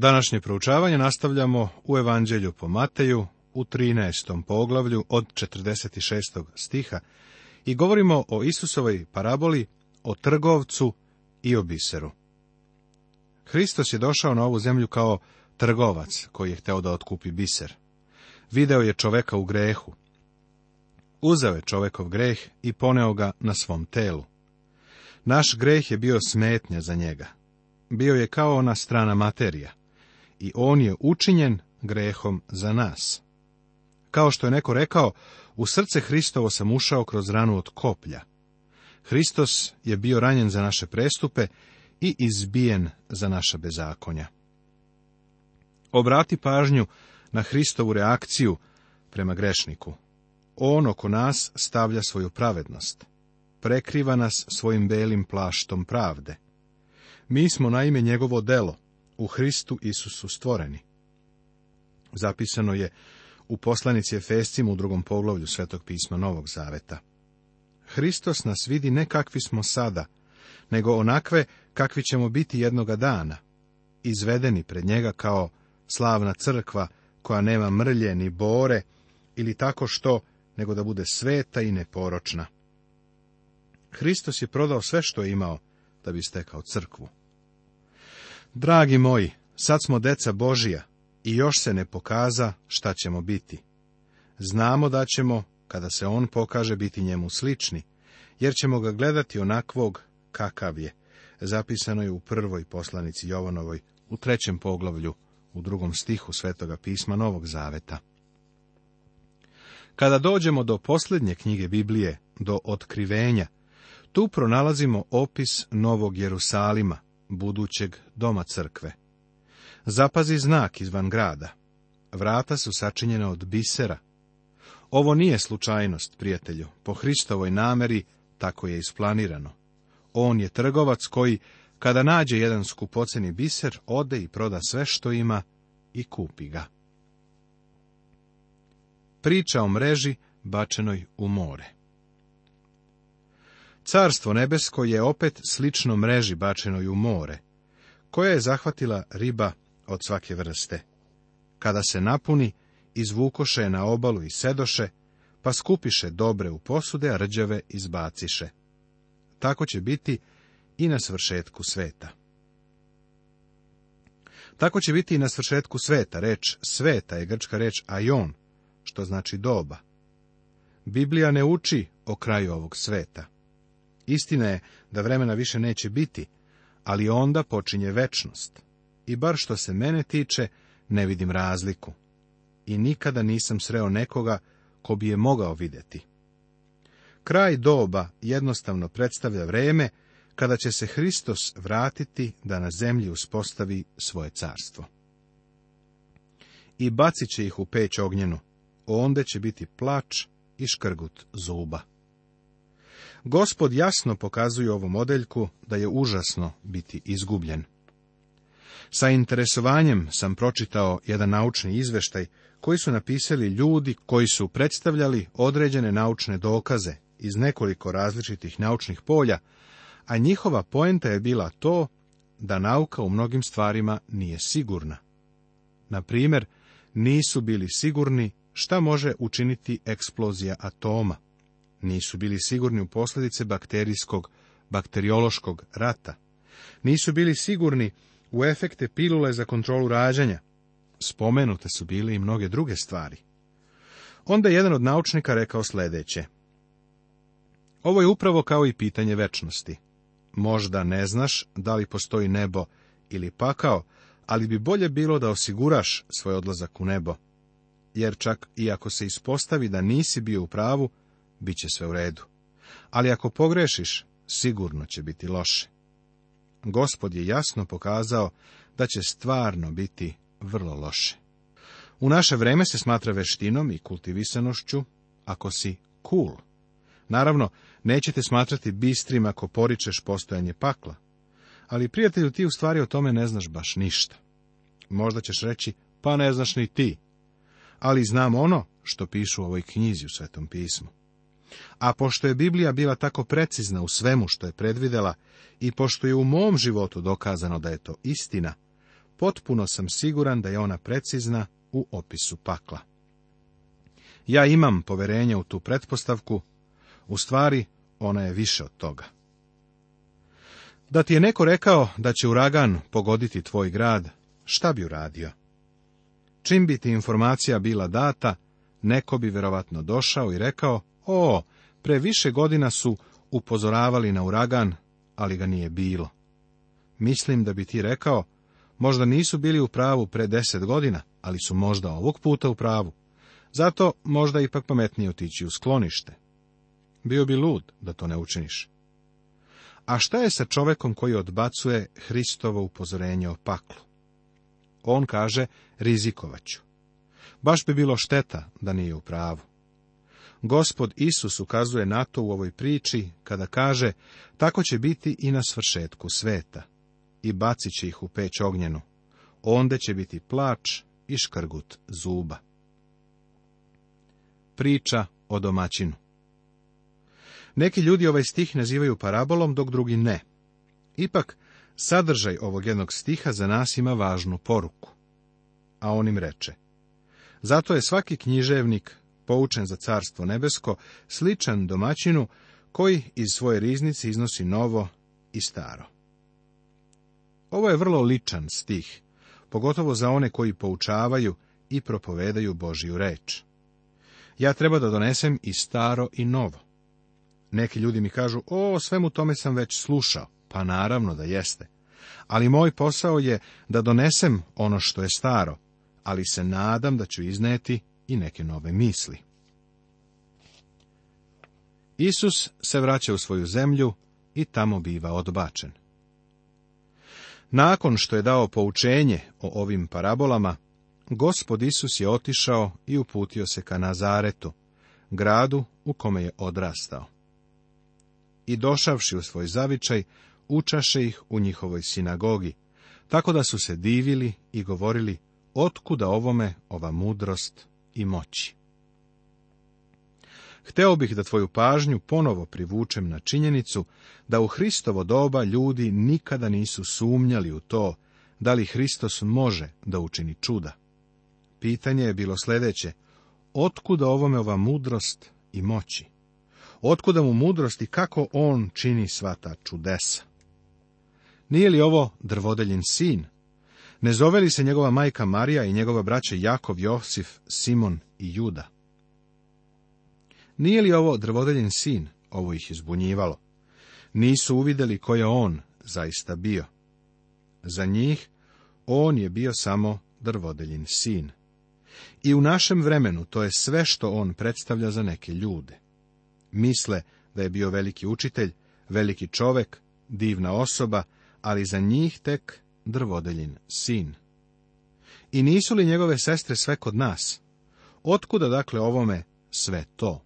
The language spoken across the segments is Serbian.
Današnje proučavanje nastavljamo u Evanđelju po Mateju u 13. poglavlju od 46. stiha i govorimo o Isusovoj paraboli, o trgovcu i o biseru. Hristos je došao na ovu zemlju kao trgovac koji je hteo da otkupi biser. Video je čoveka u grehu. Uzeo je čovekov greh i poneo ga na svom telu. Naš greh je bio smetnja za njega. Bio je kao ona strana materija i on je učinjen grehom za nas. Kao što je neko rekao, u srce Hristovo sam ušao kroz ranu od koplja. Hristos je bio ranjen za naše prestupe i izbijen za naša bezakonja. Obrati pažnju na Hristovu reakciju prema grešniku. On oko nas stavlja svoju pravednost. Prekriva nas svojim belim plaštom pravde. Mi smo naime njegovo delo, u Hristu Isusu stvoreni. Zapisano je u poslanici Efescim u drugom poglavlju Svetog pisma Novog Zaveta. Hristos nas vidi ne kakvi smo sada, nego onakve kakvi ćemo biti jednoga dana, izvedeni pred njega kao slavna crkva koja nema mrlje ni bore ili tako što, nego da bude sveta i neporočna. Hristos je prodao sve što je imao da bi stekao crkvu. Dragi moji, sad smo deca Božija i još se ne pokaza šta ćemo biti. Znamo da ćemo, kada se on pokaže, biti njemu slični, jer ćemo ga gledati onakvog kakav je. Zapisano je u prvoj poslanici Jovanovoj, u trećem poglavlju, u drugom stihu Svetoga pisma Novog Zaveta. Kada dođemo do posljednje knjige Biblije, do otkrivenja, tu pronalazimo opis Novog Jerusalima, budućeg doma crkve. Zapazi znak izvan grada. Vrata su sačinjena od bisera. Ovo nije slučajnost, prijatelju. Po Hristovoj nameri tako je isplanirano. On je trgovac koji, kada nađe jedan skupoceni biser, ode i proda sve što ima i kupi ga. Priča o mreži bačenoj u more. Carstvo nebesko je opet slično mreži bačenoj u more, koja je zahvatila riba od svake vrste. Kada se napuni, izvukoše na obalu i sedoše, pa skupiše dobre u posude, a rđave izbaciše. Tako će biti i na svršetku sveta. Tako će biti i na svršetku sveta. Reč sveta je grčka reč ajon, što znači doba. Biblija ne uči o kraju ovog sveta. Istina je da vremena više neće biti, ali onda počinje večnost. I bar što se mene tiče, ne vidim razliku. I nikada nisam sreo nekoga ko bi je mogao vidjeti. Kraj doba jednostavno predstavlja vreme kada će se Hristos vratiti da na zemlji uspostavi svoje carstvo. I bacit će ih u peć ognjenu, onda će biti plač i škrgut zuba. Gospod jasno pokazuje ovom modeljku da je užasno biti izgubljen. Sa interesovanjem sam pročitao jedan naučni izveštaj koji su napisali ljudi koji su predstavljali određene naučne dokaze iz nekoliko različitih naučnih polja, a njihova poenta je bila to da nauka u mnogim stvarima nije sigurna. Na primjer, nisu bili sigurni šta može učiniti eksplozija atoma nisu bili sigurni u posljedice bakterijskog, bakteriološkog rata. Nisu bili sigurni u efekte pilule za kontrolu rađanja. Spomenute su bile i mnoge druge stvari. Onda je jedan od naučnika rekao sljedeće. Ovo je upravo kao i pitanje večnosti. Možda ne znaš da li postoji nebo ili pakao, ali bi bolje bilo da osiguraš svoj odlazak u nebo. Jer čak i ako se ispostavi da nisi bio u pravu, bit će sve u redu. Ali ako pogrešiš, sigurno će biti loše. Gospod je jasno pokazao da će stvarno biti vrlo loše. U naše vreme se smatra veštinom i kultivisanošću ako si cool. Naravno, nećete smatrati bistrim ako poričeš postojanje pakla. Ali, prijatelju, ti u stvari o tome ne znaš baš ništa. Možda ćeš reći, pa ne znaš ni ti. Ali znam ono što pišu u ovoj knjizi u Svetom pismu. A pošto je Biblija bila tako precizna u svemu što je predvidela i pošto je u mom životu dokazano da je to istina, potpuno sam siguran da je ona precizna u opisu pakla. Ja imam poverenje u tu pretpostavku, u stvari ona je više od toga. Da ti je neko rekao da će uragan pogoditi tvoj grad, šta bi uradio? Čim bi ti informacija bila data, neko bi verovatno došao i rekao, o, pre više godina su upozoravali na uragan, ali ga nije bilo. Mislim da bi ti rekao, možda nisu bili u pravu pre deset godina, ali su možda ovog puta u pravu. Zato možda ipak pametnije otići u sklonište. Bio bi lud da to ne učiniš. A šta je sa čovekom koji odbacuje Hristovo upozorenje o paklu? On kaže, rizikovaću. Baš bi bilo šteta da nije u pravu. Gospod Isus ukazuje na to u ovoj priči kada kaže, tako će biti i na svršetku sveta i bacit će ih u peć ognjenu. Onda će biti plač i škrgut zuba. Priča o domaćinu Neki ljudi ovaj stih nazivaju parabolom, dok drugi ne. Ipak, sadržaj ovog jednog stiha za nas ima važnu poruku. A on im reče, zato je svaki književnik poučen za carstvo nebesko, sličan domaćinu koji iz svoje riznice iznosi novo i staro. Ovo je vrlo ličan stih, pogotovo za one koji poučavaju i propovedaju Božiju reč. Ja treba da donesem i staro i novo. Neki ljudi mi kažu, o, svemu tome sam već slušao, pa naravno da jeste. Ali moj posao je da donesem ono što je staro, ali se nadam da ću izneti i neke nove misli. Isus se vraća u svoju zemlju i tamo biva odbačen. Nakon što je dao poučenje o ovim parabolama, gospod Isus je otišao i uputio se ka Nazaretu, gradu u kome je odrastao. I došavši u svoj zavičaj, učaše ih u njihovoj sinagogi, tako da su se divili i govorili, otkuda ovome ova mudrost i moći. Hteo bih da tvoju pažnju ponovo privučem na činjenicu da u Hristovo doba ljudi nikada nisu sumnjali u to da li Hristos može da učini čuda. Pitanje je bilo sljedeće, otkuda ovome ova mudrost i moći? Otkuda mu mudrost i kako on čini sva ta čudesa? Nije li ovo drvodeljin sin ne zove li se njegova majka Marija i njegova braća Jakov, Josif, Simon i Juda? Nije li ovo drvodeljen sin? Ovo ih izbunjivalo. Nisu uvidjeli ko je on zaista bio. Za njih on je bio samo drvodeljin sin. I u našem vremenu to je sve što on predstavlja za neke ljude. Misle da je bio veliki učitelj, veliki čovek, divna osoba, ali za njih tek drvodeljin sin. I nisu li njegove sestre sve kod nas? Otkuda dakle ovome sve to?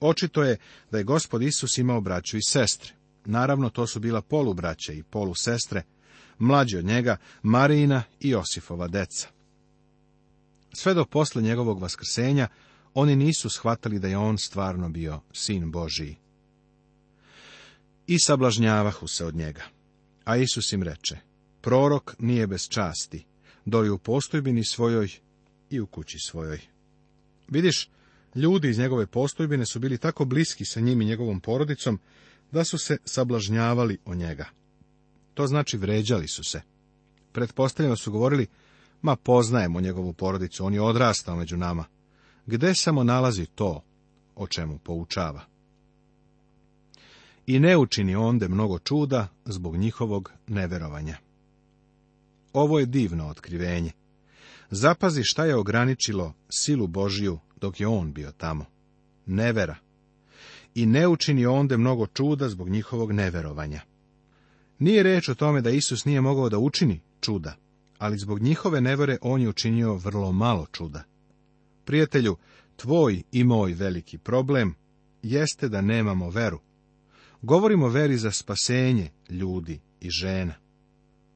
Očito je da je gospod Isus imao braću i sestre. Naravno, to su bila polubraće i polusestre, mlađi od njega Marina i Josifova deca. Sve do posle njegovog vaskrsenja, oni nisu shvatali da je on stvarno bio sin Božiji. I sablažnjavahu se od njega. A Isus im reče, prorok nije bez časti, doli u postojbini svojoj i u kući svojoj. Vidiš, ljudi iz njegove postojbine su bili tako bliski sa njim i njegovom porodicom, da su se sablažnjavali o njega. To znači vređali su se. Pretpostavljeno su govorili, ma poznajemo njegovu porodicu, on je odrastao među nama. Gde samo nalazi to o čemu poučava? i ne učini onde mnogo čuda zbog njihovog neverovanja. Ovo je divno otkrivenje. Zapazi šta je ograničilo silu Božiju dok je on bio tamo. Nevera. I ne učini onde mnogo čuda zbog njihovog neverovanja. Nije reč o tome da Isus nije mogao da učini čuda, ali zbog njihove nevere on je učinio vrlo malo čuda. Prijatelju, tvoj i moj veliki problem jeste da nemamo veru. Govorimo veri za spasenje ljudi i žena.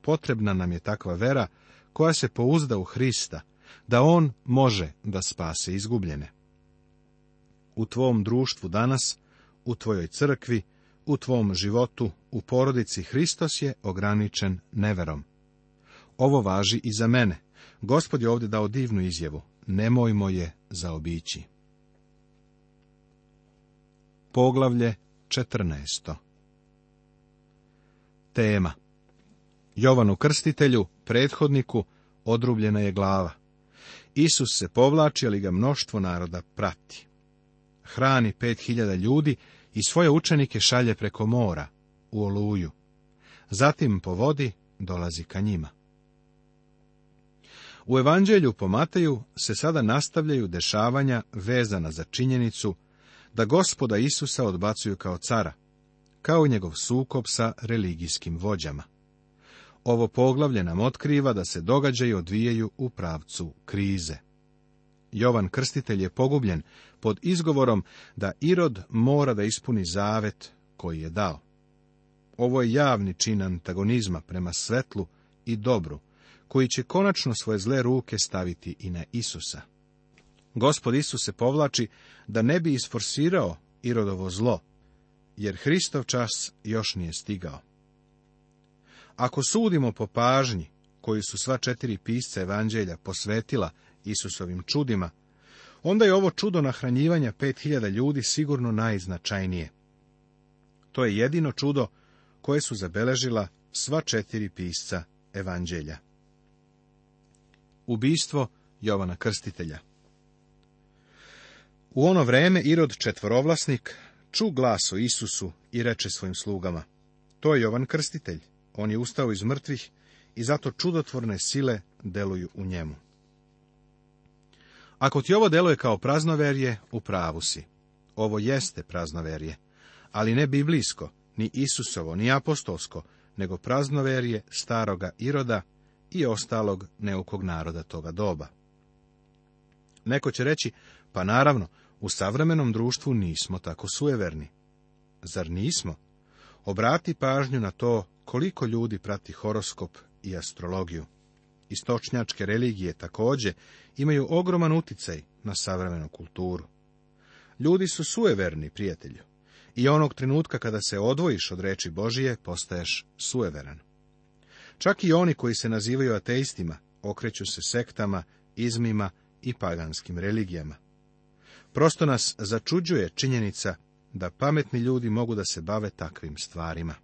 Potrebna nam je takva vera koja se pouzda u Hrista, da On može da spase izgubljene. U tvom društvu danas, u tvojoj crkvi, u tvom životu, u porodici Hristos je ograničen neverom. Ovo važi i za mene. Gospod je ovdje dao divnu izjevu. Nemojmo je zaobići. Poglavlje 14. Tema Jovanu Krstitelju, prethodniku, odrubljena je glava. Isus se povlači, ali ga mnoštvo naroda prati. Hrani pet hiljada ljudi i svoje učenike šalje preko mora, u oluju. Zatim po vodi dolazi ka njima. U evanđelju po Mateju se sada nastavljaju dešavanja vezana za činjenicu da gospoda Isusa odbacuju kao cara, kao i njegov sukob sa religijskim vođama. Ovo poglavlje nam otkriva da se i odvijaju u pravcu krize. Jovan Krstitelj je pogubljen pod izgovorom da Irod mora da ispuni zavet koji je dao. Ovo je javni čin antagonizma prema svetlu i dobru, koji će konačno svoje zle ruke staviti i na Isusa. Gospod Isus se povlači da ne bi isforsirao Irodovo zlo, jer Hristov čas još nije stigao. Ako sudimo po pažnji koju su sva četiri pisca evanđelja posvetila Isusovim čudima, onda je ovo čudo nahranjivanja pet hiljada ljudi sigurno najznačajnije. To je jedino čudo koje su zabeležila sva četiri pisca evanđelja. Ubistvo Jovana Krstitelja u ono vreme Irod četvorovlasnik ču glas o Isusu i reče svojim slugama, to je Jovan Krstitelj, on je ustao iz mrtvih i zato čudotvorne sile deluju u njemu. Ako ti ovo deluje kao praznoverje, u pravu si. Ovo jeste praznoverje, ali ne biblijsko, ni Isusovo, ni apostolsko, nego praznoverje staroga Iroda i ostalog neukog naroda toga doba. Neko će reći, pa naravno, u savremenom društvu nismo tako sujeverni. Zar nismo? Obrati pažnju na to koliko ljudi prati horoskop i astrologiju. Istočnjačke religije također imaju ogroman uticaj na savremenu kulturu. Ljudi su sujeverni, prijatelju, i onog trenutka kada se odvojiš od reči Božije, postaješ sujeveran. Čak i oni koji se nazivaju ateistima okreću se sektama, izmima i paganskim religijama. Prosto nas začuđuje činjenica da pametni ljudi mogu da se bave takvim stvarima.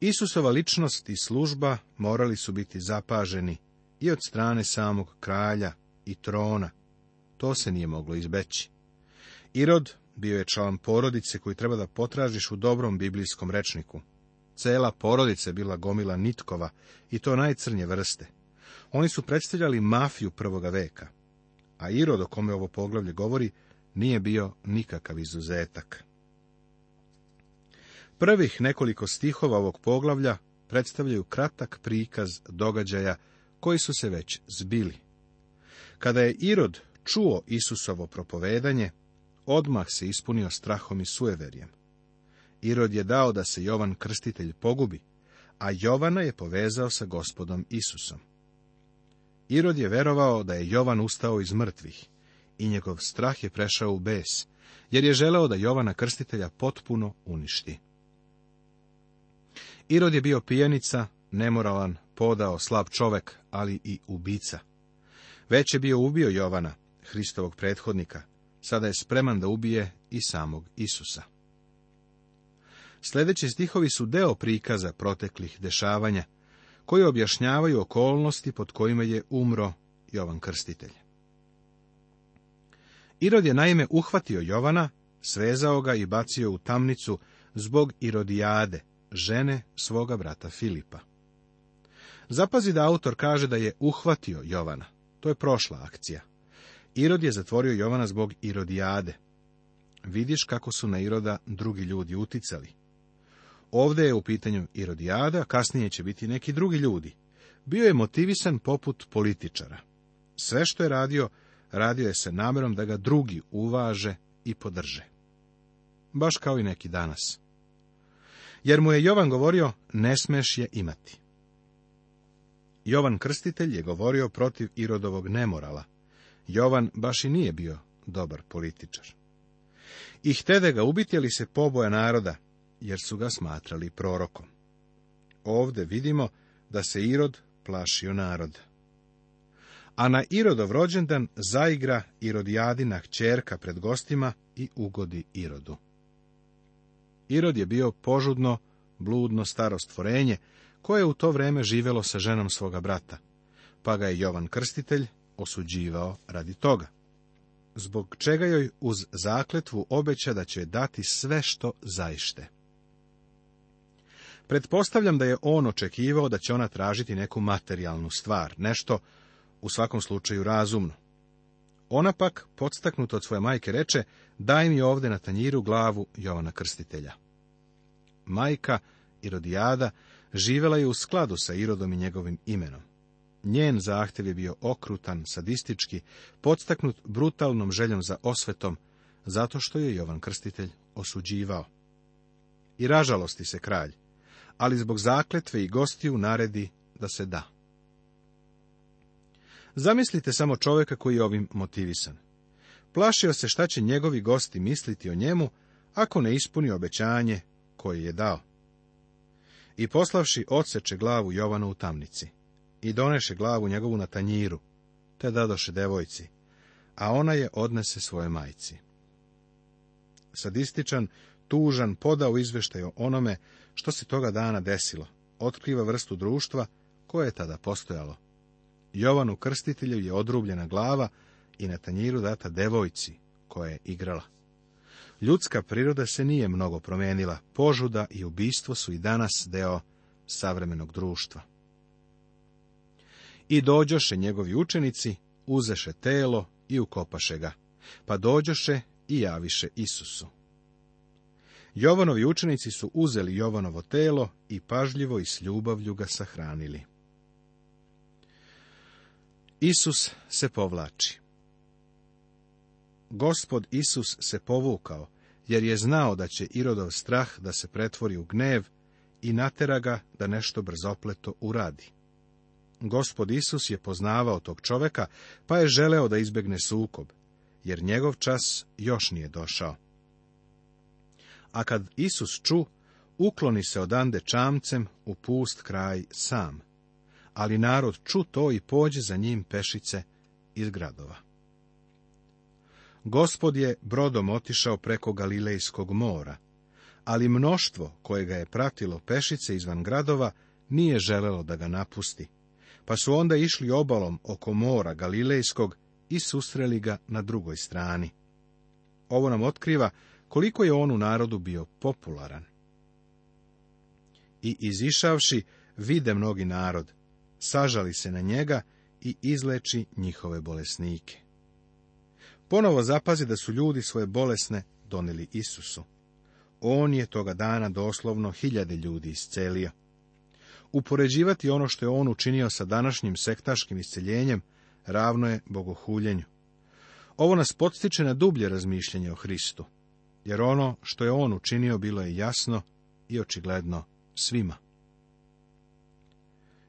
Isusova ličnost i služba morali su biti zapaženi i od strane samog kralja i trona. To se nije moglo izbeći. Irod bio je član porodice koji treba da potražiš u dobrom biblijskom rečniku. Cela porodica bila gomila nitkova, i to najcrnje vrste. Oni su predstavljali mafiju prvoga veka a Irod o kome ovo poglavlje govori nije bio nikakav izuzetak. Prvih nekoliko stihova ovog poglavlja predstavljaju kratak prikaz događaja koji su se već zbili. Kada je Irod čuo Isusovo propovedanje, odmah se ispunio strahom i sueverjem. Irod je dao da se Jovan krstitelj pogubi, a Jovana je povezao sa gospodom Isusom. Irod je verovao da je Jovan ustao iz mrtvih i njegov strah je prešao u bes, jer je želeo da Jovana krstitelja potpuno uništi. Irod je bio pijenica, nemoralan, podao, slab čovek, ali i ubica. Već je bio ubio Jovana, Hristovog prethodnika, sada je spreman da ubije i samog Isusa. Sljedeći stihovi su deo prikaza proteklih dešavanja, koji objašnjavaju okolnosti pod kojima je umro Jovan Krstitelj. Irod je naime uhvatio Jovana, svezao ga i bacio u tamnicu zbog Irodijade, žene svoga brata Filipa. Zapazi da autor kaže da je uhvatio Jovana. To je prošla akcija. Irod je zatvorio Jovana zbog Irodijade. Vidiš kako su na Iroda drugi ljudi uticali. Ovdje je u pitanju Irodijada, kasnije će biti neki drugi ljudi. Bio je motivisan poput političara. Sve što je radio, radio je se namjerom da ga drugi uvaže i podrže. Baš kao i neki danas. Jer mu je Jovan govorio, ne smeš je imati. Jovan Krstitelj je govorio protiv Irodovog nemorala. Jovan baš i nije bio dobar političar. I htede ga ubiti, ali se poboja naroda, jer su ga smatrali prorokom. Ovde vidimo da se Irod plašio narod. A na Irodov rođendan zaigra Irodijadina kćerka pred gostima i ugodi Irodu. Irod je bio požudno, bludno staro stvorenje, koje je u to vreme živelo sa ženom svoga brata, pa ga je Jovan Krstitelj osuđivao radi toga. Zbog čega joj uz zakletvu obeća da će dati sve što zaište. Pretpostavljam da je on očekivao da će ona tražiti neku materijalnu stvar, nešto u svakom slučaju razumno. Ona pak, podstaknuta od svoje majke, reče, daj mi ovde na tanjiru glavu Jovana Krstitelja. Majka Irodijada živela je u skladu sa Irodom i njegovim imenom. Njen zahtjev je bio okrutan, sadistički, podstaknut brutalnom željom za osvetom, zato što je Jovan Krstitelj osuđivao. I ražalosti se kralj, ali zbog zakletve i gostiju naredi da se da. Zamislite samo čovjeka koji je ovim motivisan. Plašio se šta će njegovi gosti misliti o njemu ako ne ispuni obećanje koje je dao. I poslavši odseče glavu Jovana u tamnici i doneše glavu njegovu na tanjiru, te dadoše devojci, a ona je odnese svoje majci. Sadističan, tužan podao izveštaj o onome što se toga dana desilo, otkriva vrstu društva koje je tada postojalo. Jovanu Krstitelju je odrubljena glava i na tanjiru data devojci koja je igrala. Ljudska priroda se nije mnogo promijenila, požuda i ubistvo su i danas deo savremenog društva. I dođoše njegovi učenici, uzeše telo i ukopaše ga, pa dođoše i javiše Isusu. Jovanovi učenici su uzeli Jovanovo telo i pažljivo i s ljubavlju ga sahranili. Isus se povlači. Gospod Isus se povukao, jer je znao da će Irodov strah da se pretvori u gnev i natera ga da nešto brzopleto uradi. Gospod Isus je poznavao tog čoveka, pa je želeo da izbegne sukob, jer njegov čas još nije došao a kad Isus ču, ukloni se odande čamcem u pust kraj sam. Ali narod ču to i pođe za njim pešice iz gradova. Gospod je brodom otišao preko Galilejskog mora, ali mnoštvo koje ga je pratilo pešice izvan gradova nije želelo da ga napusti, pa su onda išli obalom oko mora Galilejskog i susreli ga na drugoj strani. Ovo nam otkriva koliko je on u narodu bio popularan. I izišavši, vide mnogi narod, sažali se na njega i izleči njihove bolesnike. Ponovo zapazi da su ljudi svoje bolesne donili Isusu. On je toga dana doslovno hiljade ljudi iscelio. Upoređivati ono što je on učinio sa današnjim sektaškim isceljenjem ravno je bogohuljenju. Ovo nas podstiče na dublje razmišljanje o Hristu jer ono što je on učinio bilo je jasno i očigledno svima.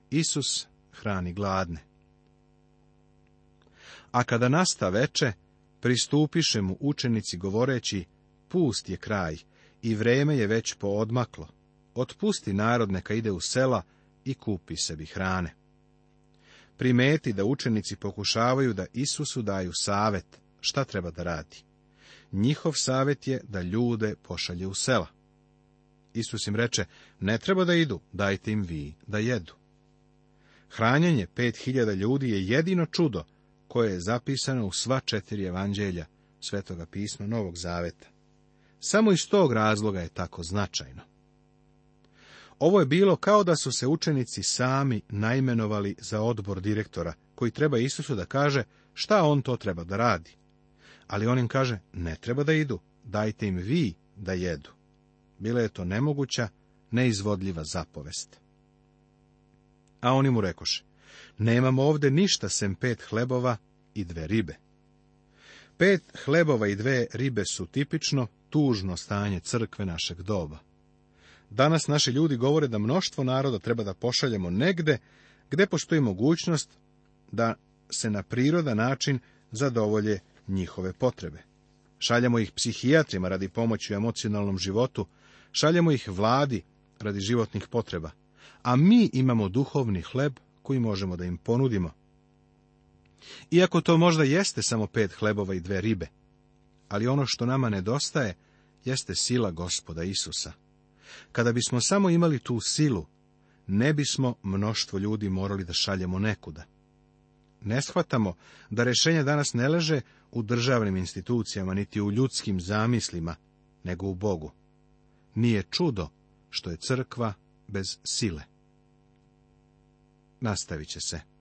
Isus hrani gladne. A kada nasta veče, pristupiše mu učenici govoreći, pust je kraj i vreme je već poodmaklo. Otpusti narod neka ide u sela i kupi sebi hrane. Primeti da učenici pokušavaju da Isusu daju savet šta treba da radi njihov savjet je da ljude pošalje u sela. Isus im reče, ne treba da idu, dajte im vi da jedu. Hranjenje pet hiljada ljudi je jedino čudo koje je zapisano u sva četiri evanđelja, svetoga pisma Novog Zaveta. Samo iz tog razloga je tako značajno. Ovo je bilo kao da su se učenici sami naimenovali za odbor direktora, koji treba Isusu da kaže šta on to treba da radi ali on im kaže, ne treba da idu, dajte im vi da jedu. Bila je to nemoguća, neizvodljiva zapovest. A oni mu rekoše, nemamo ovde ništa sem pet hlebova i dve ribe. Pet hlebova i dve ribe su tipično tužno stanje crkve našeg doba. Danas naši ljudi govore da mnoštvo naroda treba da pošaljemo negde gde postoji mogućnost da se na prirodan način zadovolje njihove potrebe. Šaljamo ih psihijatrima radi pomoći u emocionalnom životu, šaljamo ih vladi radi životnih potreba, a mi imamo duhovni hleb koji možemo da im ponudimo. Iako to možda jeste samo pet hlebova i dve ribe, ali ono što nama nedostaje jeste sila gospoda Isusa. Kada bismo samo imali tu silu, ne bismo mnoštvo ljudi morali da šaljemo nekuda. Ne shvatamo da rješenje danas ne leže u državnim institucijama, niti u ljudskim zamislima, nego u Bogu. Nije čudo što je crkva bez sile. Nastavit će se.